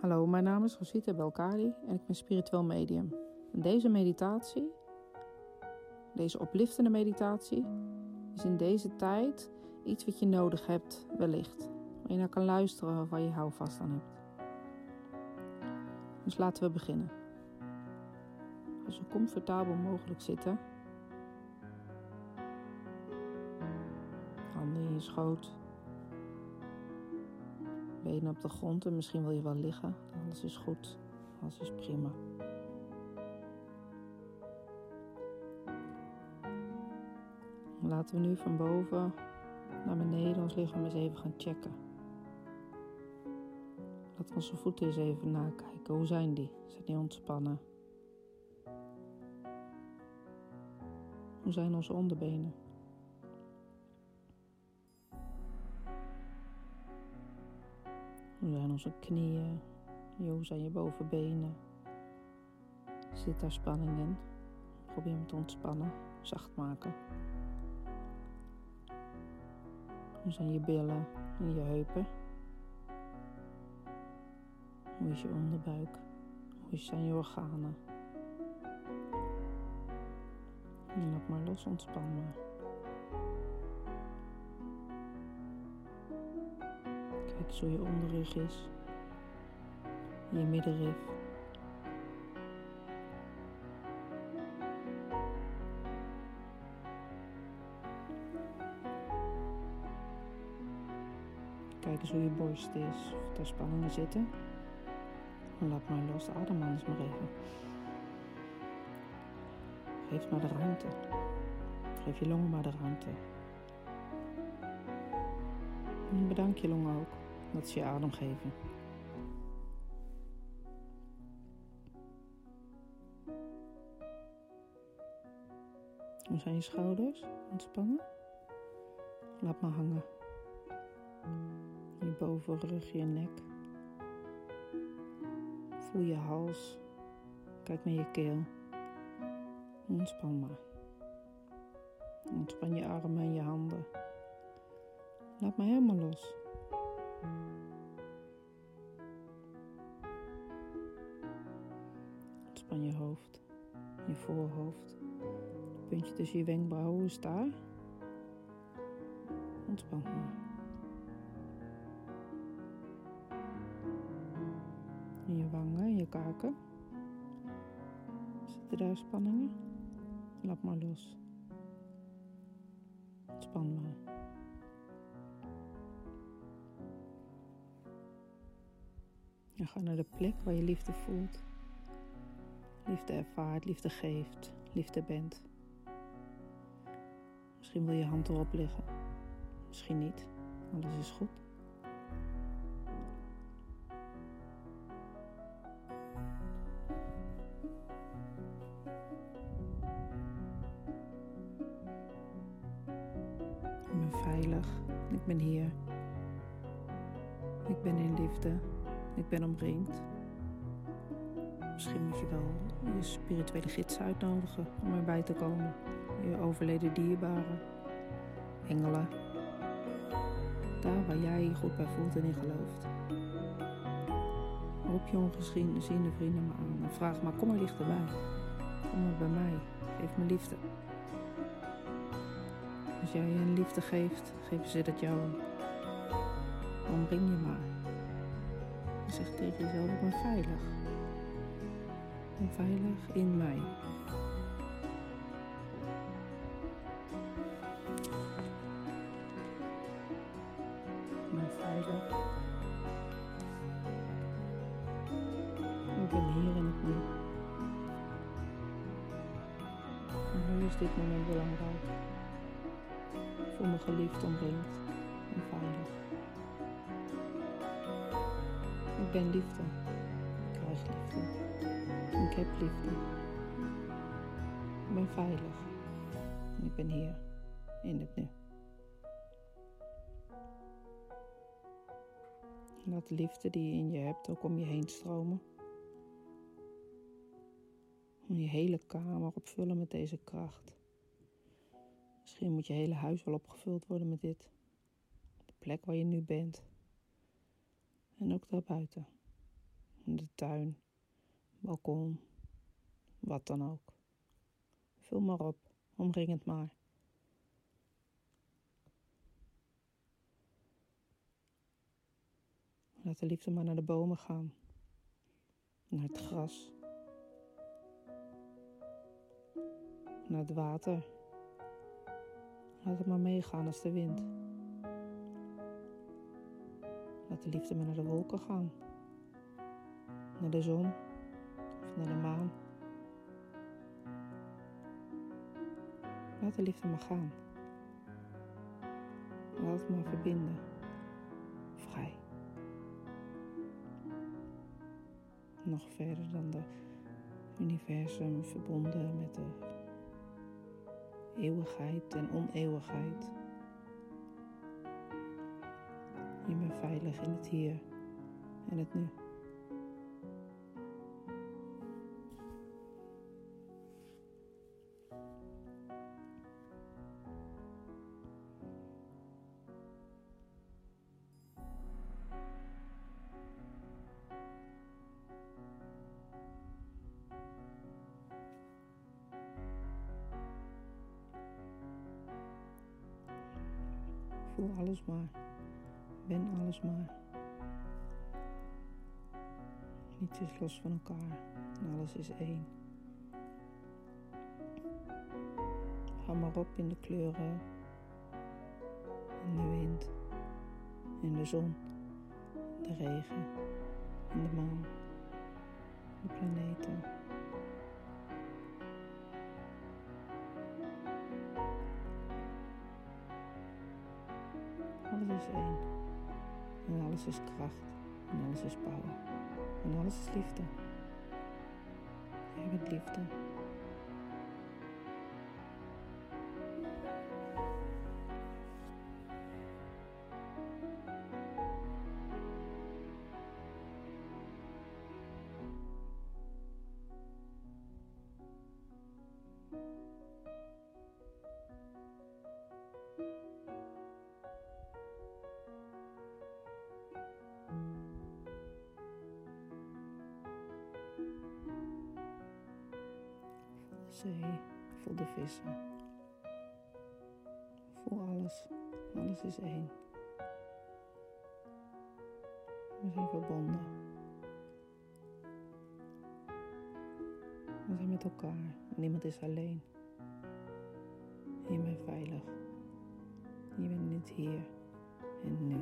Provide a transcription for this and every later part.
Hallo, mijn naam is Rosita Belkadi en ik ben spiritueel medium. En deze meditatie, deze oplichtende meditatie, is in deze tijd iets wat je nodig hebt, wellicht. Waar je naar kan luisteren of waar je houvast aan hebt. Dus laten we beginnen. Ga zo comfortabel mogelijk zitten. Handen in je schoot. Benen op de grond en misschien wil je wel liggen. Alles is goed. Alles is prima. Laten we nu van boven naar beneden ons lichaam eens even gaan checken. Laten we onze voeten eens even nakijken. Hoe zijn die? Zijn die ontspannen? Hoe zijn onze onderbenen? Hoe zijn onze knieën? Hoe zijn je bovenbenen? Zit daar spanning in? Probeer hem te ontspannen, zacht maken. Hoe zijn je billen en je heupen? Hoe is je onderbuik? Hoe zijn je organen? En laat maar los, ontspan maar. Eens hoe je onderrug is. Je middenrif. Kijk eens hoe je borst is, of daar spanningen zitten. En laat maar los, adem eens maar even. Geef maar de ruimte. Geef je longen maar de ruimte. En bedank je longen ook dat ze je adem geven. Hoe zijn je schouders? Ontspannen? Laat maar hangen. Je bovenrug, je nek. Voel je hals. Kijk naar je keel. Ontspan maar. Ontspan je armen en je handen. Laat maar helemaal los. Ontspan je hoofd, je voorhoofd. Het puntje tussen je wenkbrauwen is daar. Ontspan maar. En je wangen en je kaken. Zitten daar spanningen? Laat maar los. Ontspan maar. En ga naar de plek waar je liefde voelt. Liefde ervaart, liefde geeft, liefde bent. Misschien wil je hand erop liggen. Misschien niet. Alles is goed. Ik ben veilig. Ik ben hier. Ik ben in liefde. Ik ben omringd. Misschien moet je wel je spirituele gids uitnodigen om erbij te komen. Je overleden dierbaren. Engelen. Daar waar jij je goed bij voelt en in gelooft. Roep je ongeziene vrienden maar aan en vraag maar, kom maar dichterbij. Kom maar bij mij. Geef me liefde. Als jij een liefde geeft, geven ze dat jou. Omring je maar. Zeg tegen jezelf, ik ben veilig. Ik veilig in mij. Ik ben veilig. Ik ben hier in het nu. En nu is dit moment belangrijk. Voel me geliefd, omringd en veilig. Ik ben liefde. Ik krijg liefde. Ik heb liefde. Ik ben veilig. En ik ben hier in het nu. Laat de liefde die je in je hebt ook om je heen stromen. En je hele kamer opvullen met deze kracht. Misschien moet je hele huis wel opgevuld worden met dit. De plek waar je nu bent. En ook daarbuiten. de tuin, balkon, wat dan ook. Vul maar op, omring het maar. Laat de liefde maar naar de bomen gaan, naar het gras, naar het water. Laat het maar meegaan als de wind. Laat de liefde maar naar de wolken gaan, naar de zon of naar de maan. Laat de liefde maar gaan. Laat het maar verbinden. Vrij. Nog verder dan de universum verbonden met de eeuwigheid en oneeuwigheid. Je bent veilig in het hier en het nu. Voel alles maar. Ben alles maar. Niets is los van elkaar en alles is één. Ga maar op in de kleuren, in de wind, in de zon, de regen, in de maan, de planeten. Alles is één. En alles is kracht. En alles is power. En alles is liefde. Jij bent liefde. Zee, voel de vissen. Voel alles. Alles is één. We zijn verbonden. We zijn met elkaar. Niemand is alleen. Je bent veilig. Je bent niet hier en nu.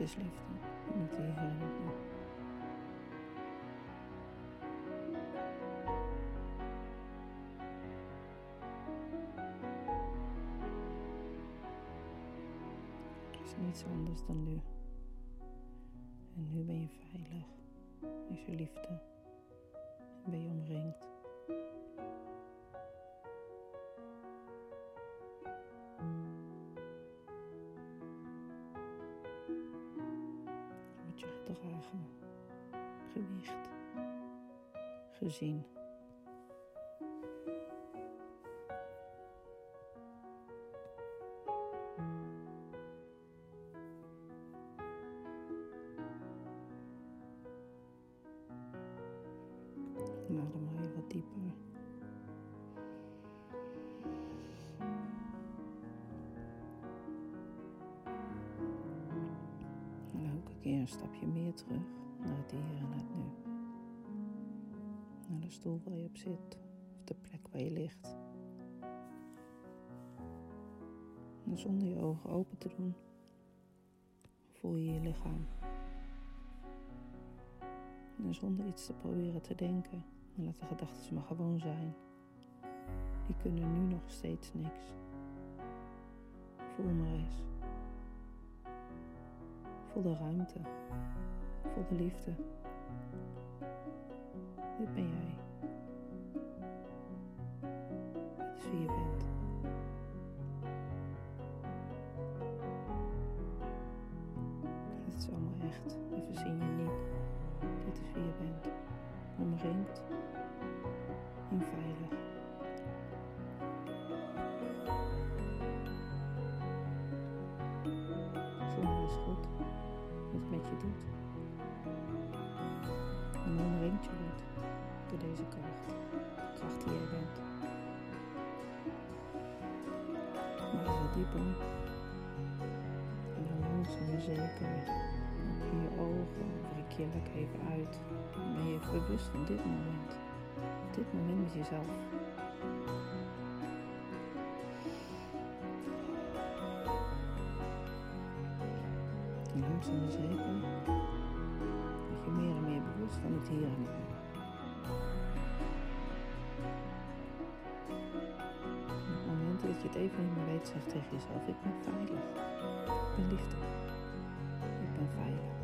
Is liefde. Met die is niets anders dan nu. En nu ben je veilig. Is er liefde. En ben je omringd. Gedragen. Gewicht. Gezien. Een stapje meer terug naar het hier en het nu. Naar de stoel waar je op zit of de plek waar je ligt. En zonder je ogen open te doen, voel je je lichaam. En zonder iets te proberen te denken, en laat de gedachten maar gewoon zijn. Die kunnen nu nog steeds niks. Voel maar eens. Voel de ruimte. Voel de liefde. Dit ben jij. Dit is wie je bent. Dit is allemaal echt. We verzin je niet. Dit is wie je bent. Omringd en wat met je doet. En omringd je wordt door deze kracht. De kracht die jij bent. Maar wat dieper. En dan langzaam maar zeker open je ogen, rek je lekker even uit. Ben je bewust van dit moment. Dit moment met jezelf. Langzaam maar zeker word je meer en meer bewust van het hier en het nu. Op momenten dat je het even niet meer weet, zeg tegen jezelf: Ik ben veilig. Ik ben liefde. Ik ben veilig.